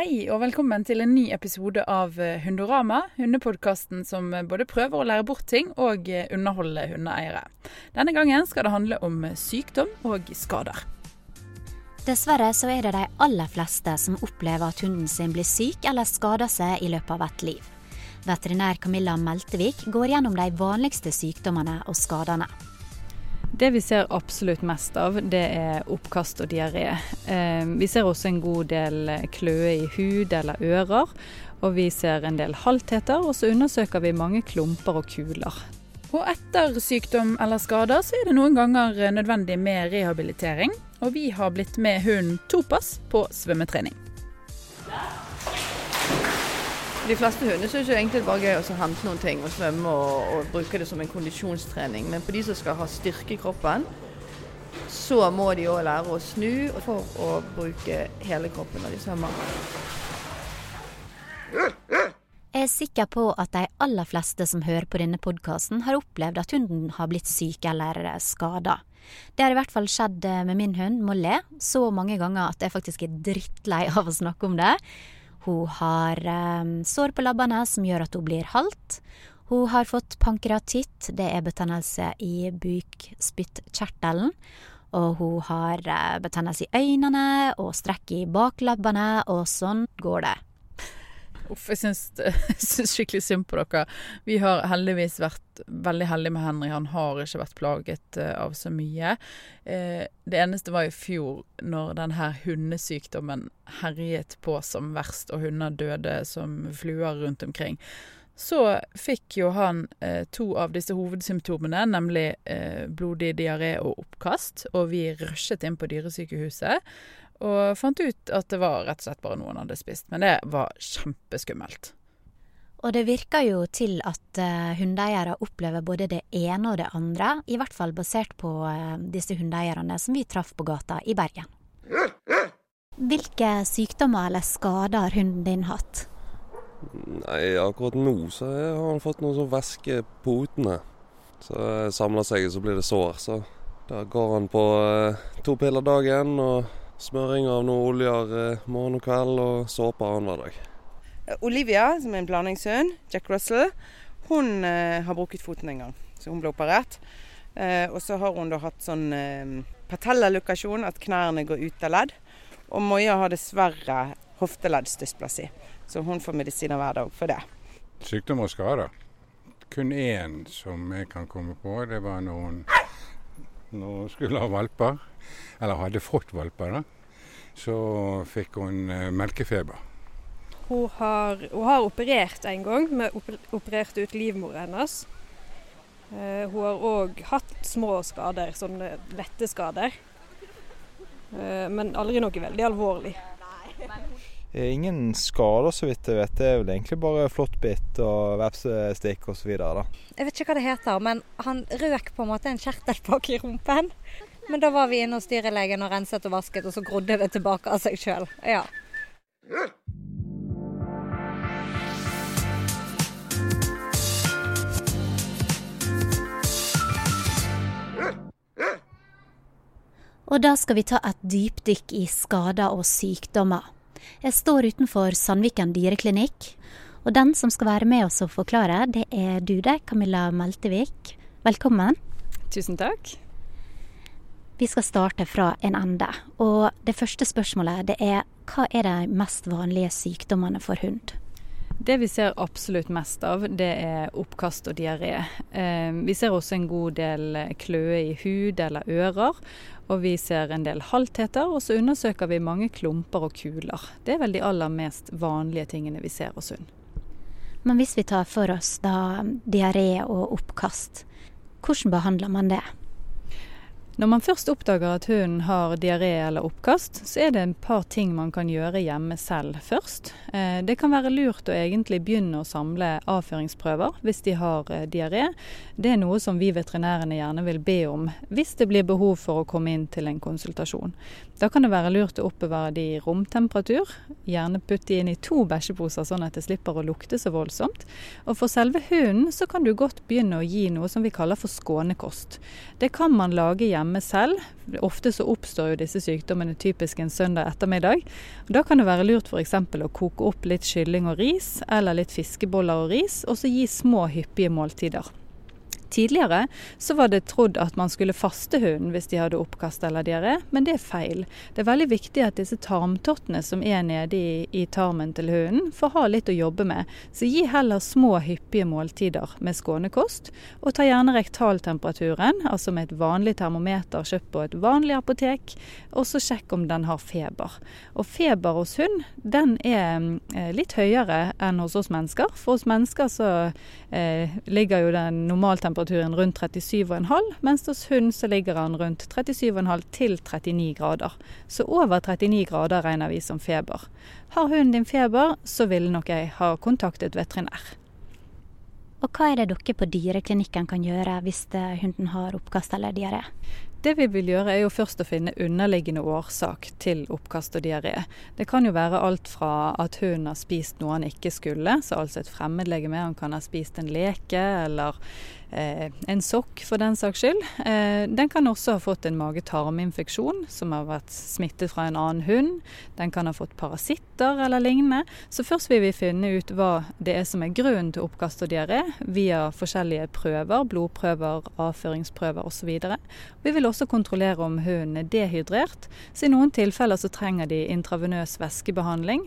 Hei og velkommen til en ny episode av eh, Hundorama, hundepodkasten som eh, både prøver å lære bort ting og eh, underholde hundeeiere. Denne gangen skal det handle om sykdom og skader. Dessverre så er det de aller fleste som opplever at hunden sin blir syk eller skader seg i løpet av et liv. Veterinær Camilla Meltevik går gjennom de vanligste sykdommene og skadene. Det vi ser absolutt mest av, det er oppkast og diaré. Eh, vi ser også en god del kløe i hud eller ører. Og vi ser en del haltheter, og så undersøker vi mange klumper og kuler. Og etter sykdom eller skader så er det noen ganger nødvendig med rehabilitering. Og vi har blitt med hunden Topas på svømmetrening. De fleste hunder syns egentlig det er bare gøy å hente noen ting og svømme og, og bruke det som en kondisjonstrening. Men på de som skal ha styrke i kroppen, så må de òg lære å snu for å bruke hele kroppen når de svømmer. Jeg er sikker på at de aller fleste som hører på denne podkasten, har opplevd at hunden har blitt syk eller skada. Det har i hvert fall skjedd med min hund Molly så mange ganger at jeg faktisk er drittlei av å snakke om det. Hun har um, sår på labbene som gjør at hun blir halt. Hun har fått pankratitt, det er betennelse i bukspyttkjertelen. Og hun har uh, betennelse i øynene og strekk i baklabbene, og sånn går det. Uff, jeg syns, syns, skikkelig synd på dere. Vi har heldigvis vært veldig heldige med Henry. Han har ikke vært plaget uh, av så mye. Uh, det eneste var i fjor, når denne hundesykdommen herjet på som verst, og hunder døde som fluer rundt omkring. Så fikk jo han eh, to av disse hovedsymptomene, nemlig blodig diaré og oppkast. Og vi rushet inn på dyresykehuset. Og fant ut at det var rett og slett bare noe han hadde spist. Men det var kjempeskummelt. Og det virker jo til at uh, hundeeiere opplever både det ene og det andre, i hvert fall basert på uh, disse hundeeierne som vi traff på gata i Bergen. Hvilke sykdommer eller skader har hunden din hatt? Nei, akkurat nå så har han fått noe sånn væske på potene. Så samler seg, så blir det sår. Så da går han på uh, to piller dagen og Smøring av noen oljer eh, morgen og kveld, og såpe annenhver dag. Olivia, som er en blandingshund, Jack Russell, hun eh, har brukket foten en gang. Så hun ble operert. Eh, og så har hun da hatt sånn eh, patellallokasjon, at knærne går ut av ledd. Og Moya har dessverre hofteleddsdysplasi, så hun får medisiner hver dag for det. Sykdom og skader. Kun én som jeg kan komme på, det var når når hun skulle ha valper eller hadde fått valper, da, så fikk hun eh, melkefeber. Hun har, hun har operert en gang. Vi opererte ut livmoren hennes. Uh, hun har òg hatt små skader, sånne lette skader. Uh, men aldri noe veldig alvorlig. Ingen skader, så vidt jeg vet. Det er vel egentlig bare flåttbitt og vepsestikk osv. Jeg vet ikke hva det heter, men han røk på en måte en kjertel bak i rumpen. Men da var vi inne hos dyrlegen og renset og vasket, og så grodde det tilbake av seg sjøl. Ja. Og da skal vi ta et dypdykk i skader og sykdommer. Jeg står utenfor Sandviken dyreklinikk, og den som skal være med oss og forklare, det er du det, Camilla Meltevik. Velkommen. Tusen takk. Vi skal starte fra en ende. Og det første spørsmålet det er hva er de mest vanlige sykdommene for hund? Det vi ser absolutt mest av, det er oppkast og diaré. Eh, vi ser også en god del kløe i hud eller ører. Og vi ser en del haltheter, og så undersøker vi mange klumper og kuler. Det er vel de aller mest vanlige tingene vi ser hos hund. Men hvis vi tar for oss da diaré og oppkast, hvordan behandler man det? Når man først oppdager at hunden har diaré eller oppkast, så er det en par ting man kan gjøre hjemme selv først. Eh, det kan være lurt å egentlig begynne å samle avføringsprøver hvis de har eh, diaré. Det er noe som vi veterinærene gjerne vil be om hvis det blir behov for å komme inn til en konsultasjon. Da kan det være lurt å oppbevare de i romtemperatur. Gjerne putte de inn i to bæsjeposer, sånn at det slipper å lukte så voldsomt. Og for selve hunden så kan du godt begynne å gi noe som vi kaller for skånekost. Det kan man lage hjemme selv. Ofte så oppstår jo disse sykdommene typisk en søndag ettermiddag. Da kan det være lurt f.eks. å koke opp litt kylling og ris, eller litt fiskeboller og ris, og så gi små hyppige måltider. Tidligere så var det trodd at man skulle faste hunden hvis de hadde oppkast eller diaré, men det er feil. Det er veldig viktig at disse tarmtottene som er nede i, i, tarmen til hunden, får ha litt å jobbe med. Så gi heller små, hyppige måltider med skånekost, og ta gjerne rektaltemperaturen, altså med et vanlig termometer kjøpt på et vanlig apotek, og så sjekk om den har feber. Og feber hos hund, den er eh, litt høyere enn hos oss mennesker. For hos mennesker så eh, ligger jo den normaltemperaturen temperaturen rundt 37,5, mens hos hund så ligger den rundt 37,5 til 39 grader. Så over 39 grader regner vi som feber. Har hunden din feber, så ville nok jeg ha kontaktet veterinær. Og hva er det dere på dyreklinikken kan gjøre hvis hunden har oppkast eller diaré? Det vi vil gjøre er jo først å finne underliggende årsak til oppkast og diaré. Det kan jo være alt fra at hunden har spist noe han ikke skulle, så altså et fremmedlegeme. Han kan ha spist en leke eller Eh, en sokk for den saks skyld. Eh, den kan også ha fått en mage-tarm-infeksjon som har vært smittet fra en annen hund. Den kan ha fått parasitter eller lignende. Så først vil vi finne ut hva det er som er grunnen til oppkast og diaré, via forskjellige prøver, blodprøver, avføringsprøver osv. Vi vil også kontrollere om hunden er dehydrert, så i noen tilfeller så trenger de intravenøs væskebehandling.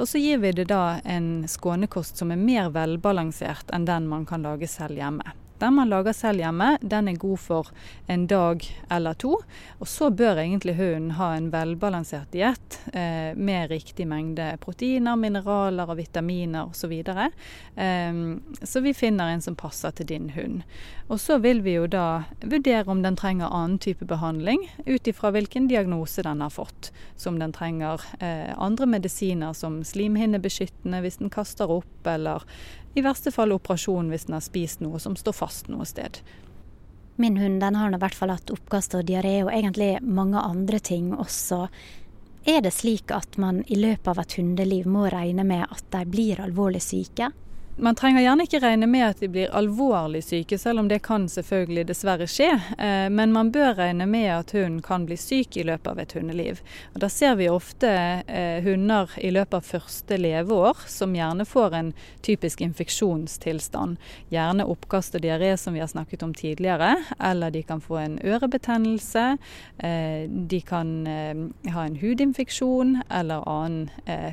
Og så gir vi det da en skånekost som er mer velbalansert enn den man kan lage selv hjemme. Den man lager selv hjemme, den er god for en dag eller to. Og så bør egentlig hunden ha en velbalansert diett eh, med riktig mengde proteiner, mineraler og vitaminer osv. Så, eh, så vi finner en som passer til din hund. Og så vil vi jo da vurdere om den trenger annen type behandling, ut ifra hvilken diagnose den har fått. Så om den trenger eh, andre medisiner som slimhinnebeskyttende hvis den kaster opp, eller i verste fall operasjon hvis den har spist noe som står fast noe sted. Min hund den har i hvert fall hatt oppkast og diaré, og egentlig mange andre ting også. Er det slik at man i løpet av et hundeliv må regne med at de blir alvorlig syke? Man trenger gjerne ikke regne med at de blir alvorlig syke, selv om det kan selvfølgelig dessverre skje. Eh, men man bør regne med at hunden kan bli syk i løpet av et hundeliv. Og Da ser vi ofte eh, hunder i løpet av første leveår som gjerne får en typisk infeksjonstilstand. Gjerne oppkast og diaré, som vi har snakket om tidligere. Eller de kan få en ørebetennelse. Eh, de kan ha en hudinfeksjon eller annen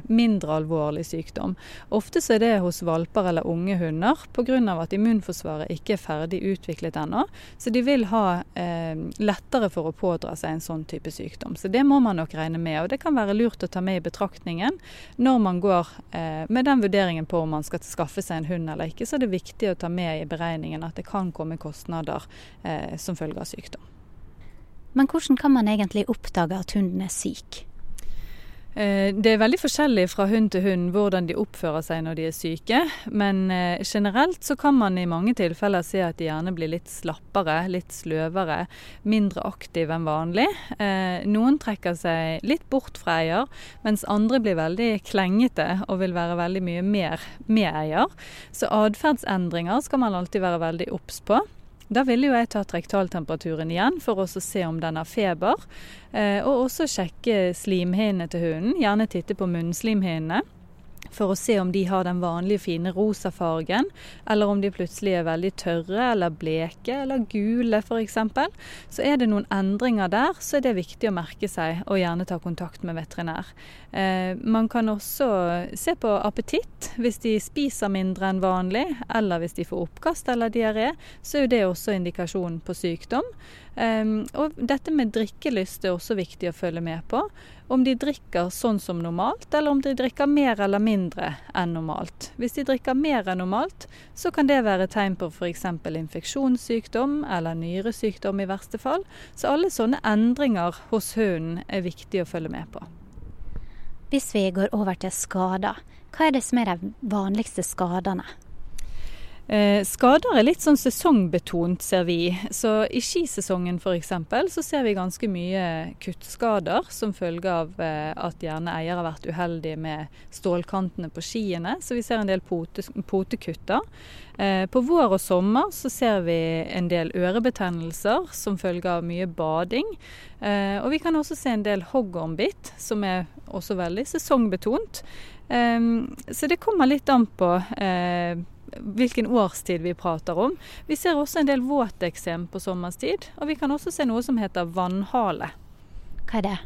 mindre alvorlig sykdom. Ofte så er det hos valper eller unge hunder pga. at immunforsvaret ikke er ferdig utviklet ennå. Så de vil ha eh, lettere for å pådra seg en sånn type sykdom. Så det må man nok regne med. Og det kan være lurt å ta med i betraktningen når man går eh, med den vurderingen på om man skal skaffe seg en hund eller ikke. Så er det viktig å ta med i beregningen at det kan komme kostnader eh, som følge av sykdom. Men hvordan kan man egentlig oppdage at hunden er syk? Eh, det er veldig forskjellig fra hund til hund hvordan de oppfører seg når de er syke. Men eh, generelt så kan man i mange tilfeller se at de gjerne blir litt slappere, litt sløvere, mindre aktive enn vanlig. Eh, noen trekker seg litt bort fra eier, mens andre blir veldig klengete og vil være veldig mye mer med eier. Så atferdsendringer skal man alltid være veldig obs på. Da ville jo jeg tatt rektaltemperaturen igjen for å se om den har feber. Eh, og også sjekke slimhinnene til hunden. Gjerne titte på munnslimhinnene for å se om de har den vanlige fine rosa fargen, eller om de plutselig er veldig tørre eller bleke eller gule f.eks. Så er det noen endringer der, så er det viktig å merke seg og gjerne ta kontakt med veterinær. Eh, man kan også se på appetitt. Hvis de spiser mindre enn vanlig, eller hvis de får oppkast eller diaré, så er det også indikasjon på sykdom. Um, og dette med drikkelyst er også viktig å følge med på. Om de drikker sånn som normalt, eller om de drikker mer eller mindre enn normalt. Hvis de drikker mer enn normalt, så kan det være tegn på f.eks. infeksjonssykdom eller nyresykdom i verste fall. Så alle sånne endringer hos hunden er viktig å følge med på. Hvis vi går over til skader, hva er det som er de vanligste skadene? Eh, skader er litt sånn sesongbetont, ser vi. Så i skisesongen f.eks. så ser vi ganske mye kuttskader som følge av eh, at gjerne eier har vært uheldig med stålkantene på skiene. Så vi ser en del pote, potekutter. Eh, på vår og sommer så ser vi en del ørebetennelser som følge av mye bading. Og vi kan også se en del hoggormbitt, som er også veldig sesongbetont. Så det kommer litt an på hvilken årstid vi prater om. Vi ser også en del våteksem på sommerstid, og vi kan også se noe som heter vannhale. Hva er det?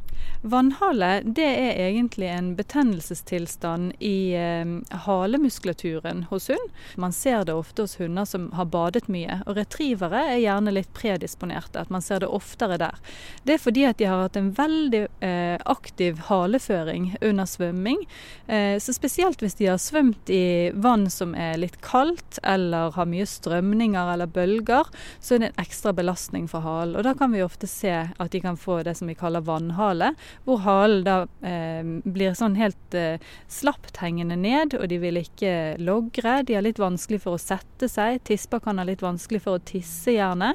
Vannhale det er egentlig en betennelsestilstand i eh, halemuskulaturen hos hund. Man ser det ofte hos hunder som har badet mye. Og retrievere er gjerne litt predisponerte, at man ser det oftere der. Det er fordi at de har hatt en veldig eh, aktiv haleføring under svømming. Eh, så spesielt hvis de har svømt i vann som er litt kaldt, eller har mye strømninger eller bølger, så er det en ekstra belastning for halen. Og da kan vi ofte se at de kan få det som vi kaller vannhale, hvor halen da eh, blir sånn helt eh, slapt hengende ned, og de vil ikke logre. De har litt vanskelig for å sette seg. Tisper kan ha litt vanskelig for å tisse, gjerne.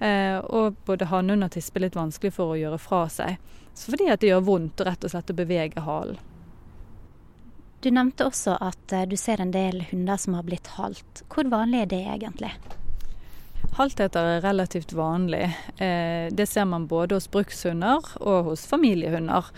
Eh, og både hannhund og tispe litt vanskelig for å gjøre fra seg. Så fordi at det gjør vondt rett og slett å bevege halen. Du nevnte også at eh, du ser en del hunder som har blitt halt. Hvor vanlig er det egentlig? Haltheter er relativt vanlig. Eh, det ser man både hos brukshunder og hos familiehunder.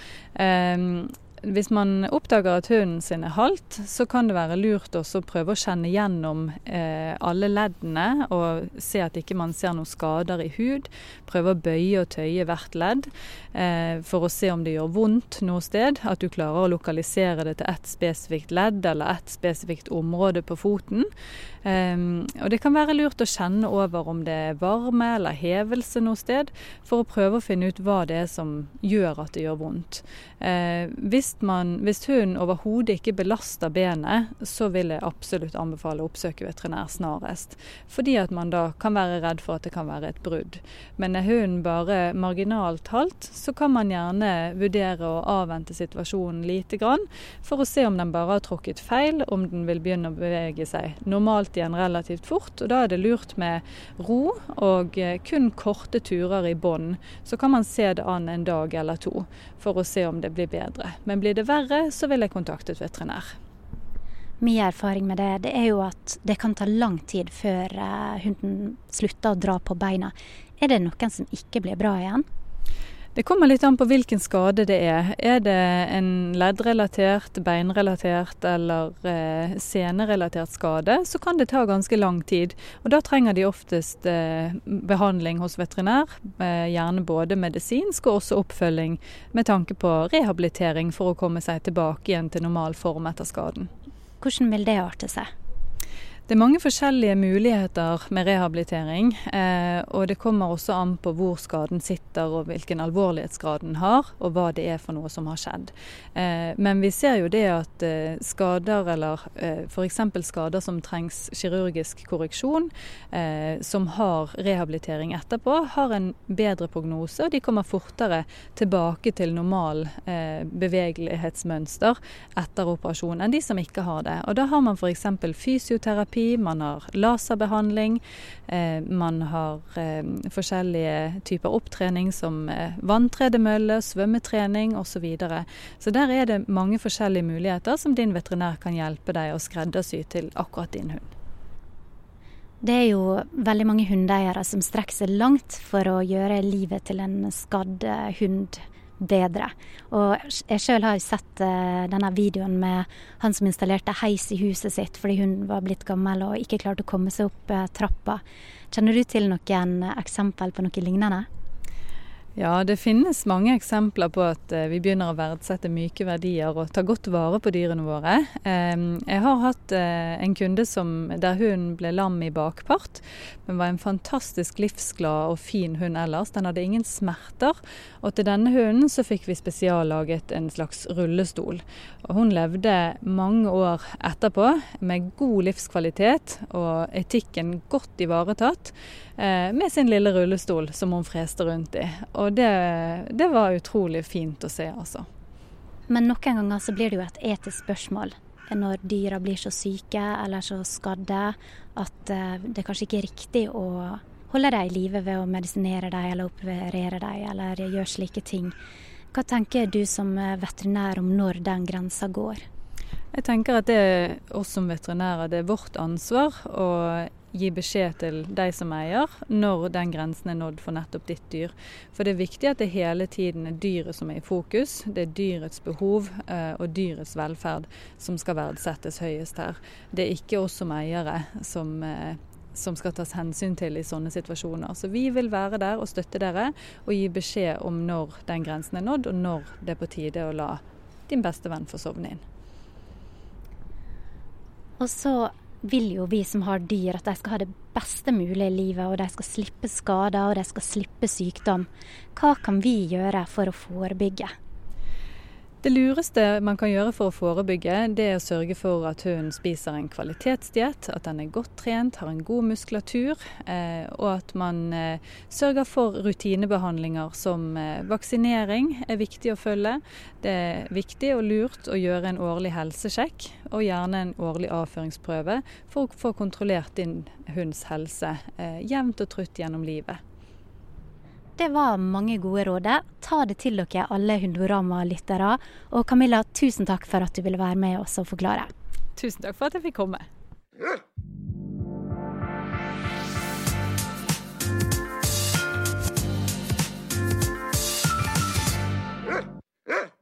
Eh, hvis man oppdager at hunden sin er halt, så kan det være lurt også å prøve å kjenne gjennom eh, alle leddene og se at ikke man ser noen skader i hud. Prøve å bøye og tøye hvert ledd eh, for å se om det gjør vondt noe sted. At du klarer å lokalisere det til ett spesifikt ledd eller ett spesifikt område på foten. Eh, og det kan være lurt å kjenne over om det er varme eller hevelse noe sted, for å prøve å finne ut hva det er som gjør at det gjør vondt. Uh, hvis, man, hvis hunden overhodet ikke belaster benet, så vil jeg absolutt anbefale å oppsøke veterinær snarest. Fordi at man da kan være redd for at det kan være et brudd. Men er hunden bare marginalt halt, så kan man gjerne vurdere å avvente situasjonen lite grann, for å se om den bare har tråkket feil, om den vil begynne å bevege seg normalt igjen relativt fort. og Da er det lurt med ro og eh, kun korte turer i bånd. Så kan man se det an en dag eller to for å se om det blir bedre. Men blir det verre, så vil jeg kontakte et veterinær. Min erfaring med det, det er jo at det kan ta lang tid før eh, hunden slutter å dra på beina. Er det noen som ikke blir bra igjen? Det kommer litt an på hvilken skade det er. Er det en leddrelatert, beinrelatert eller eh, senerelatert skade, så kan det ta ganske lang tid. Og Da trenger de oftest eh, behandling hos veterinær, eh, gjerne både medisinsk og også oppfølging med tanke på rehabilitering for å komme seg tilbake igjen til normal form etter skaden. Hvordan vil det arte seg? Det er mange forskjellige muligheter med rehabilitering, eh, og det kommer også an på hvor skaden sitter og hvilken alvorlighetsgrad den har, og hva det er for noe som har skjedd. Eh, men vi ser jo det at eh, skader, eller f.eks. skader som trengs kirurgisk korreksjon, som har rehabilitering etterpå, har en bedre prognose, og de kommer fortere tilbake til normal bevegelighetsmønster etter operasjon enn de som ikke har det. Og da har man f.eks. fysioterapi terapi, man har laserbehandling, eh, man har eh, forskjellige typer opptrening som eh, vanntredemølle, svømmetrening osv. Så, videre. så der er det mange forskjellige muligheter som din veterinær kan hjelpe deg å skreddersy til akkurat din hund. Det er jo veldig mange hundeeiere som strekker seg langt for å gjøre livet til en skadd hund bedre. Og jeg sjøl har sett uh, denne videoen med han som installerte heis i huset sitt fordi hun var blitt gammel og ikke klarte å komme seg opp uh, trappa. Kjenner du til noen eksempel på noe lignende? Ja, det finnes mange eksempler på at eh, vi begynner å verdsette myke verdier og ta godt vare på dyrene våre. Jeg har hatt eh, en kunde som, der hun ble lam i bakpart, men var en fantastisk livsglad og fin hund ellers. Den hadde ingen smerter. Og til denne hunden så fikk vi spesiallaget en slags rullestol. Og hun levde mange år etterpå med god livskvalitet og etikken godt ivaretatt. Eh, med sin lille rullestol som hun freste rundt i. Og det, det var utrolig fint å se, altså. Men noen ganger så blir det jo et etisk spørsmål. Når dyra blir så syke eller så skadde at eh, det kanskje ikke er riktig å holde dem i live ved å medisinere dem eller operere dem eller gjøre slike ting. Hva tenker du som veterinær om når den grensa går? Jeg tenker at det er oss som veterinærer, det er vårt ansvar å gi beskjed til de som eier når den grensen er nådd for nettopp ditt dyr. For det er viktig at det hele tiden er dyret som er i fokus. Det er dyrets behov eh, og dyrets velferd som skal verdsettes høyest her. Det er ikke oss som eiere som eh, som skal tas hensyn til i sånne situasjoner. Så vi vil være der og støtte dere og gi beskjed om når den grensen er nådd, og når det er på tide å la din beste venn få sovne inn. Og så vil jo vi som har dyr at de skal ha det beste mulige livet, og de skal slippe skader og de skal slippe sykdom. Hva kan vi gjøre for å forebygge? Det lureste man kan gjøre for å forebygge, det er å sørge for at hunden spiser en kvalitetsdiett, at den er godt trent, har en god muskulatur, eh, og at man eh, sørger for rutinebehandlinger som eh, vaksinering er viktig å følge. Det er viktig og lurt å gjøre en årlig helsesjekk, og gjerne en årlig avføringsprøve for å få kontrollert din hunds helse jevnt og trutt gjennom livet. Det var mange gode råd. Ta det til dere alle Hundorama-lyttere. Og Camilla, tusen takk for at du ville være med oss og forklare. Tusen takk for at jeg fikk komme.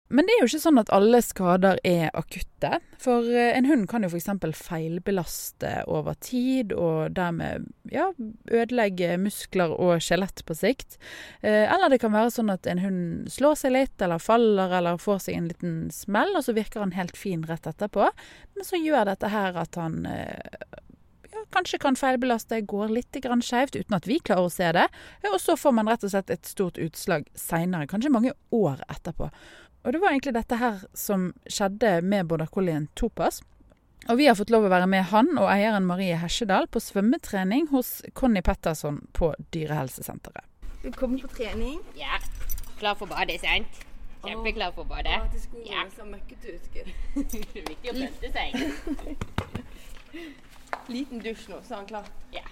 Men det er jo ikke sånn at alle skader er akutte. For eh, en hund kan jo f.eks. feilbelaste over tid, og dermed ja, ødelegge muskler og skjelett på sikt. Eh, eller det kan være sånn at en hund slår seg litt, eller faller, eller får seg en liten smell, og så virker han helt fin rett etterpå. Men så gjør dette her at han eh, ja, kanskje kan feilbelaste, går litt skeivt uten at vi klarer å se det. Og så får man rett og slett et stort utslag seinere, kanskje mange år etterpå. Og det var egentlig dette her som skjedde med border collien Topas. Og vi har fått lov å være med han og eieren Marie Hesjedal på svømmetrening hos Conny Petterson på Dyrehelsesenteret. Du kommer på trening? Ja. Klar for badet, sant? Kjempeklar for badet. Å, til skolen ja. så møkkete ut. det er viktig å pynte seg. Liten dusj nå, så er han klar? Ja.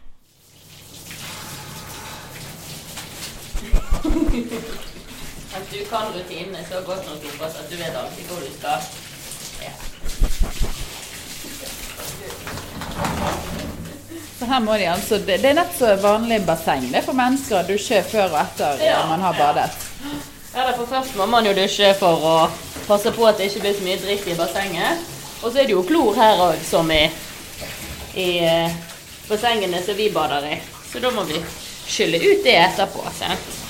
At du kan rutinene så godt nok Topas, at du vet alltid hvor du skal. Ja. Så her må de altså, Det er nett som vanlig basseng. Det er for mennesker å dusje før og etter ja, man har badet. Ja, for Først må man jo dusje for å passe på at det ikke blir så mye dritt i bassenget. Og så er det jo klor her òg, som i, i eh, bassengene som vi bader i. Så da må vi skylle ut det etterpå. Sant?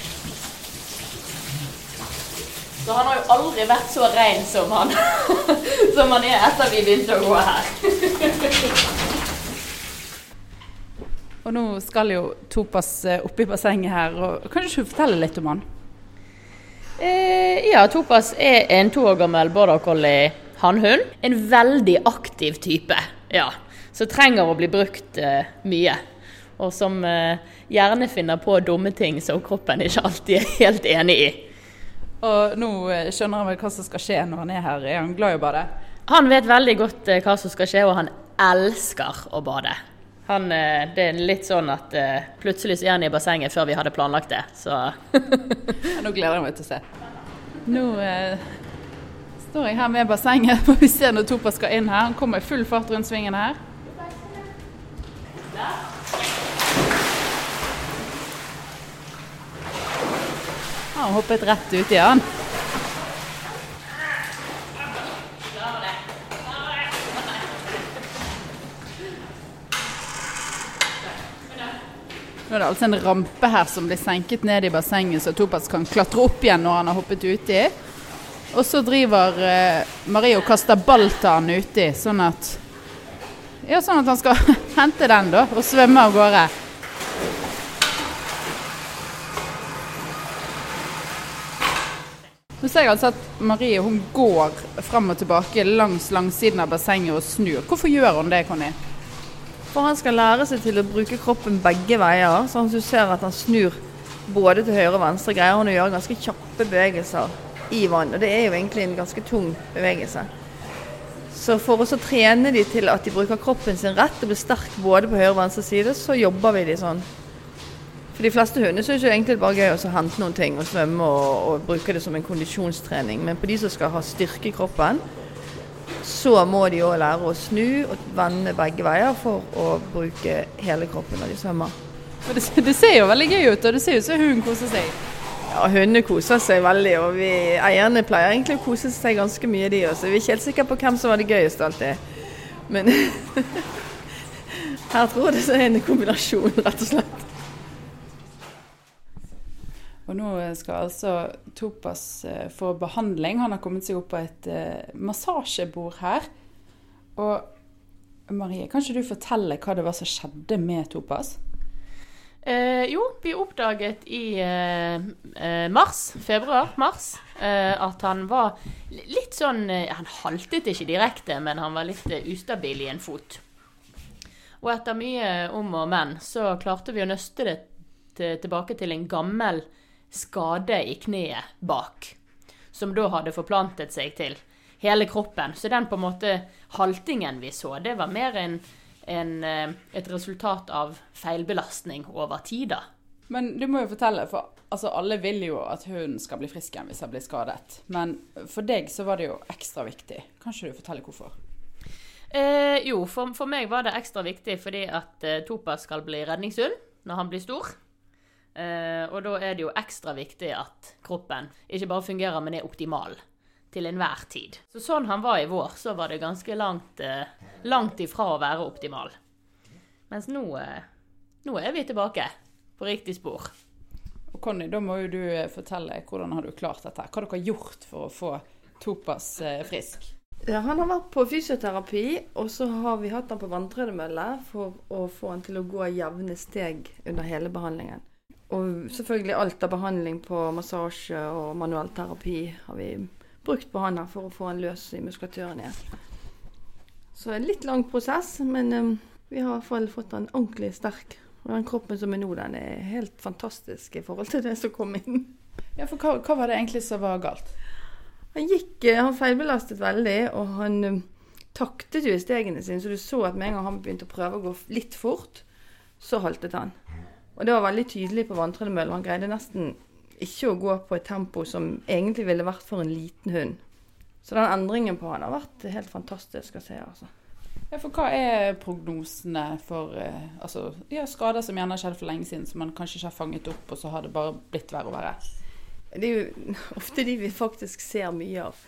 Så han har jo aldri vært så rein som han, som han er etter vi begynte å gå her. og nå skal jo Topas oppi opp i bassenget her. og Kan du ikke fortelle litt om han? Eh, ja, Topas er en to år gammel border collie hannhund. En veldig aktiv type, ja. Som trenger å bli brukt eh, mye. Og som eh, gjerne finner på dumme ting som kroppen ikke alltid er helt enig i. Og nå eh, skjønner han vel hva som skal skje når han er her. Er han glad i å bade? Han vet veldig godt eh, hva som skal skje, og han elsker å bade. Han, eh, det er litt sånn at plutselig så er han i bassenget før vi hadde planlagt det, så Nå gleder jeg meg til å se. Nå eh, står jeg her med bassenget, For vi ser når Topa skal inn her. Han kommer i full fart rundt svingen her. Der. Han hoppet rett uti, han. Nå er det altså en rampe her som blir senket ned i bassenget, så Topaz kan klatre opp igjen når han har hoppet uti. Og så driver eh, Marie og kaster ball til han uti, sånn at Ja, sånn at han skal hente den, da, og svømme av gårde. Nå ser jeg altså at Marie hun går fram og tilbake langs langsiden av bassenget og snur. Hvorfor gjør hun det, Conny? For han skal lære seg til å bruke kroppen begge veier. Så du ser at han snur både til høyre og venstre, greier hun å gjøre ganske kjappe bevegelser i vann. Og det er jo egentlig en ganske tung bevegelse. Så for å trene de til at de bruker kroppen sin rett og blir sterk både på høyre og venstre side, så jobber vi de sånn. For de fleste hunder syns jo egentlig det bare gøy å hente noen ting og svømme og, og bruke det som en kondisjonstrening. Men på de som skal ha styrke i kroppen, så må de òg lære å snu og vende begge veier for å bruke hele kroppen når de svømmer. Det, det, ser jo veldig gøy ut, og det ser ut som hunden koser seg. Ja, hundene koser seg veldig, og vi eierne pleier egentlig å kose seg ganske mye, de også. Vi er ikke helt sikre på hvem som var det gøyeste alltid. Men her tror jeg det er en kombinasjon, rett og slett. Og nå skal altså Topas eh, få behandling. Han har kommet seg opp på et uh, massasjebord her. Og Marie, kan ikke du fortelle hva det var som skjedde med Topas? Eh, jo, vi oppdaget i eh, eh mars, februar-mars, eh, at han var litt sånn Han haltet ikke direkte, men han var litt ustabil i en fot. Og etter mye om og men, så klarte vi å nøste det tilbake til en gammel skade i kneet bak, som da hadde forplantet seg til hele kroppen. Så den på en måte haltingen vi så, det var mer en, en, eh, et resultat av feilbelastning over tid, da. Men du må jo fortelle, for altså, alle vil jo at hunden skal bli frisk igjen hvis han blir skadet. Men for deg så var det jo ekstra viktig. Kan ikke du fortelle hvorfor? Eh, jo, for, for, meg var det ekstra viktig fordi at eh, Topa skal bli redningshund når han blir stor. Uh, og da er det jo ekstra viktig at kroppen ikke bare fungerer, men er optimal til enhver tid. Så sånn han var i vår, så var det ganske langt, uh, langt ifra å være optimal. Mens nå, uh, nå, er vi tilbake på riktig spor. Og Conny, da må jo du fortelle hvordan har du klart dette? Hva har dere gjort for å få Topas frisk? Ja, han har vært på fysioterapi, og så har vi hatt han på vanntredemølle for å få han til å gå jevne steg under hele behandlingen. Og selvfølgelig alt av behandling på massasje og manuell terapi har vi brukt på han her for å få han løs i muskulaturen igjen. Så en litt lang prosess, men um, vi har i hvert fall fått han ordentlig sterk. Og den kroppen som er nå, den er helt fantastisk i forhold til det som kom inn. Ja, for hva, hva var det egentlig som var galt? Han gikk, eh, han feilbelastet veldig, og han um, taktet jo i stegene sine. Så du så at med en gang han begynte å prøve å gå litt fort, så haltet han. Og det var veldig tydelig på vanntredemøllen. Han greide nesten ikke å gå på et tempo som egentlig ville vært for en liten hund. Så den endringen på han har vært helt fantastisk å se. altså. Ja, for Hva er prognosene for eh, altså, ja, skader som gjerne har skjedd for lenge siden, som man kanskje ikke har fanget opp, og så har det bare blitt verre og verre? Det er jo ofte de vi faktisk ser mye av.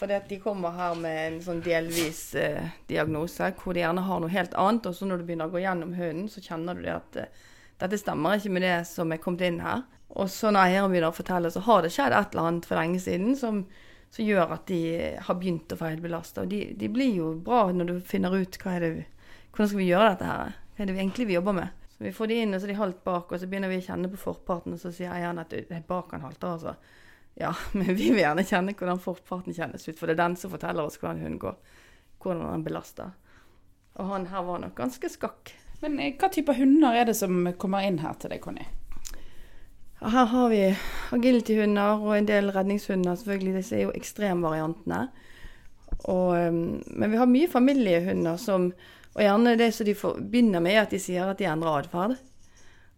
For de kommer her med en sånn delvis eh, diagnose, hvor de gjerne har noe helt annet. Og så når du begynner å gå gjennom hunden, så kjenner du det at eh, dette stemmer ikke med det som er kommet inn her. Og så når eieren begynner å fortelle, så har det skjedd et eller annet for lenge siden som, som gjør at de har begynt å feilbelaste. Og de, de, blir jo bra når du finner ut hva er det, hvordan skal vi gjøre dette her. Hva er det vi egentlig vi jobber med. Så Vi får de inn, og så er de halvt bak, og så begynner vi å kjenne på forparten, og så sier eieren at det er bak han halter, altså. Ja, men vi vil gjerne kjenne hvordan forparten kjennes ut, for det er den som forteller oss hvordan hunden går. Hvordan han belaster. Og han her var nok ganske skakk. Men eh, hva type hunder er det som kommer inn her til deg, Conny? Her har vi agility-hunder og en del redningshunder. selvfølgelig, Disse er jo ekstremvariantene. Og, ehm, men vi har mye familiehunder som Og gjerne det som de begynner med, er at de sier at de endrer atferd.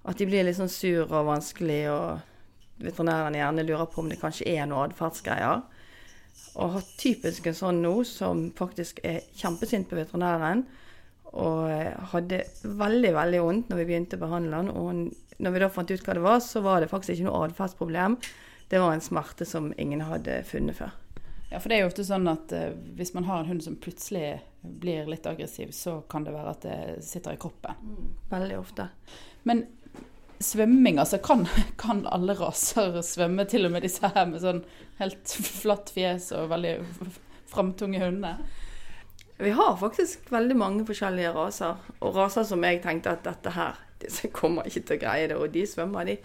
At de blir litt sånn sur og vanskelig, og veterinæren gjerne lurer på om det kanskje er noe atferdsgreier. Og har typisk en sånn nå som faktisk er kjempesint på veterinæren og eh, hadde veldig, veldig vondt når vi begynte å behandle han. Og når vi da fant ut hva det var, så var det faktisk ikke noe atferdsproblem. Det var en smerte som ingen hadde funnet før. Ja, for det er jo ofte sånn at uh, hvis man har en hund som plutselig blir litt aggressiv, så kan det være at det sitter i kroppen. Mm, veldig ofte. Men svømming, altså kan, kan, alle raser svømme, til og med disse her med sånn helt flatt fjes og veldig framtunge hunder? Vi har faktisk veldig mange forskjellige raser. Og raser som jeg tenkte at dette her, disse kommer ikke til å greie det. Og de svømmer, de.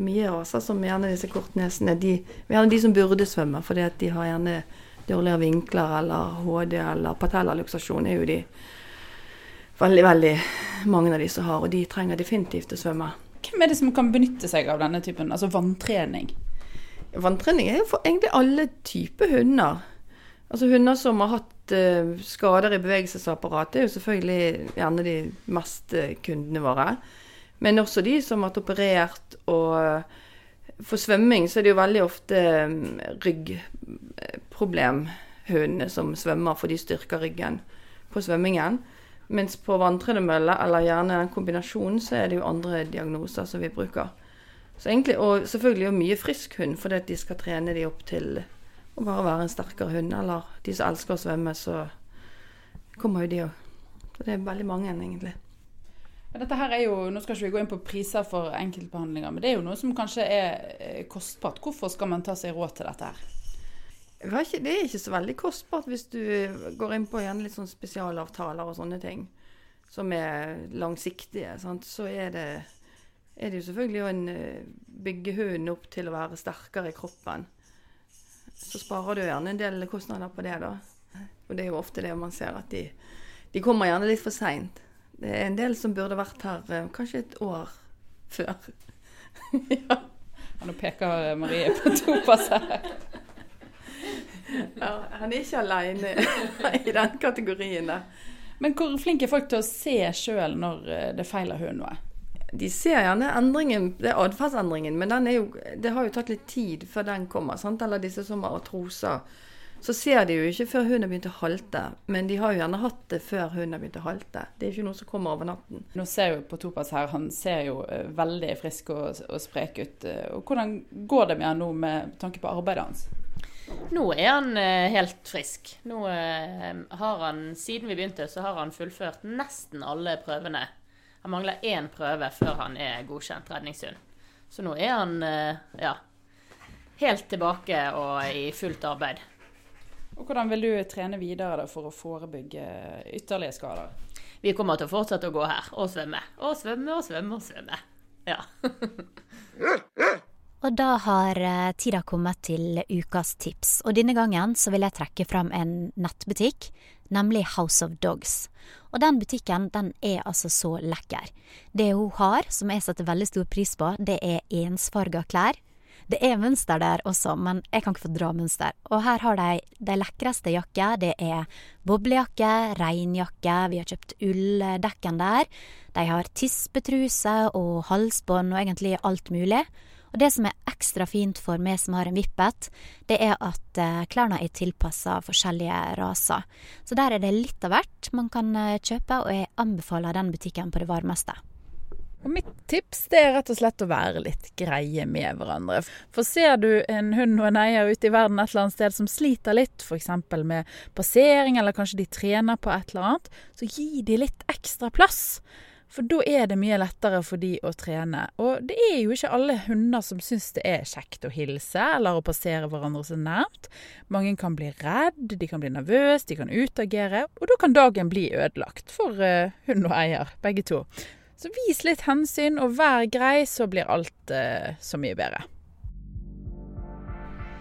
Mye raser som gjerne disse kortnesene. De, Gjerne de som burde svømme, fordi at de har gjerne dårligere vinkler eller HD eller patellaluksasjon er jo de veldig, veldig mange av de som har. Og de trenger definitivt å svømme. Hvem er det som kan benytte seg av denne typen, altså vanntrening? Vanntrening er jo for egentlig alle typer hunder. Altså Hunder som har hatt uh, skader i bevegelsesapparatet, er jo selvfølgelig gjerne de mest kundene våre. Men også de som har vært operert og For svømming så er det jo veldig ofte um, ryggproblem hundene som svømmer, for de styrker ryggen på svømmingen. Mens på vanntredemølle, eller gjerne den kombinasjonen, så er det jo andre diagnoser som vi bruker. Så egentlig, Og selvfølgelig jo mye frisk hund, fordi at de skal trene de opp til å bare være en sterkere hund. Eller de som elsker å svømme, så kommer jo de òg. Så det er veldig mange, egentlig. Dette her er jo, Nå skal ikke vi gå inn på priser for enkeltbehandlinger, men det er jo noe som kanskje er kostbart. Hvorfor skal man ta seg råd til dette her? Det er ikke så veldig kostbart hvis du går inn på igjen litt sånn spesialavtaler og sånne ting som er langsiktige. Sant? Så er det, er det jo selvfølgelig å eh, bygge hunden opp til å være sterkere i kroppen. Så sparer du gjerne en del kostnader på det, da. Og det er jo ofte det man ser at de, de kommer gjerne litt for seint. Det er en del som burde vært her eh, kanskje et år før. ja. Nå peker Marie på to passer. Ja, han er ikke alene i den kategorien der. Men hvor flinke er folk til å se sjøl når eh, det feiler hun noe? De ser gjerne endringen, det er atferdsendringen, men jo, det har jo tatt litt tid før den kommer. Sant? Eller disse som har artroser. Så ser de jo ikke før hun har begynt å halte, men de har jo gjerne hatt det før hun har begynt å halte. Det er ikke noe som kommer over natten. Nå ser jo på Topas her, han ser jo eh, veldig frisk og, og sprek ut. Og hvordan går det med han nå med tanke på arbeidet hans? Nå er han eh, helt frisk. Nå eh, har han, siden vi begynte, så har han fullført nesten alle prøvene. Han mangler én prøve før han er godkjent redningshund. Så nå er han eh, ja, helt tilbake og i fullt arbeid. Og Hvordan vil du trene videre da, for å forebygge ytterligere skader? Vi kommer til å fortsette å gå her og svømme. Og svømme og svømme og svømme. Ja. Og da har eh, tida kommet til ukas tips, og denne gangen så vil jeg trekke fram en nettbutikk, nemlig House of Dogs. Og den butikken den er altså så lekker. Det hun har, som jeg setter veldig stor pris på, det er ensfarga klær. Det er mønster der også, men jeg kan ikke få dra mønster. Og her har de de lekreste jakker. Det er boblejakke, regnjakke, vi har kjøpt ulldekken der. De har tispetruse og halsbånd og egentlig alt mulig. Og det som er ekstra fint for meg som har en vippet, det er at eh, klærne er tilpassa forskjellige raser. Så der er det litt av hvert man kan eh, kjøpe, og jeg anbefaler den butikken på det varmeste. Og Mitt tips det er rett og slett å være litt greie med hverandre. For ser du en hund og en eier ute i verden et eller annet sted som sliter litt, f.eks. med passering, eller kanskje de trener på et eller annet, så gi de litt ekstra plass. For da er det mye lettere for de å trene. Og det er jo ikke alle hunder som syns det er kjekt å hilse eller å passere hverandre så nært. Mange kan bli redd, de kan bli nervøse, de kan utagere. Og da kan dagen bli ødelagt for uh, hund og eier, begge to. Så vis litt hensyn, og vær grei, så blir alt uh, så mye bedre.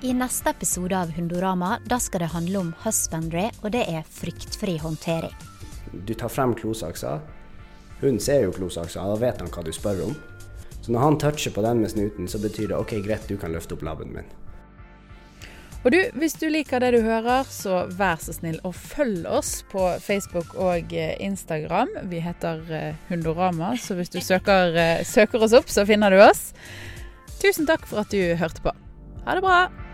I neste episode av Hundorama da skal det handle om husbandry, og det er fryktfri håndtering. Du tar frem klosaksa, Hunden ser jo klosaksa, da vet han hva du spør om. Så når han toucher på den med snuten, så betyr det OK, greit, du kan løfte opp labben min. Og du, hvis du liker det du hører, så vær så snill og følg oss på Facebook og eh, Instagram. Vi heter eh, Hundorama, så hvis du søker, eh, søker oss opp, så finner du oss. Tusen takk for at du hørte på. Ha det bra!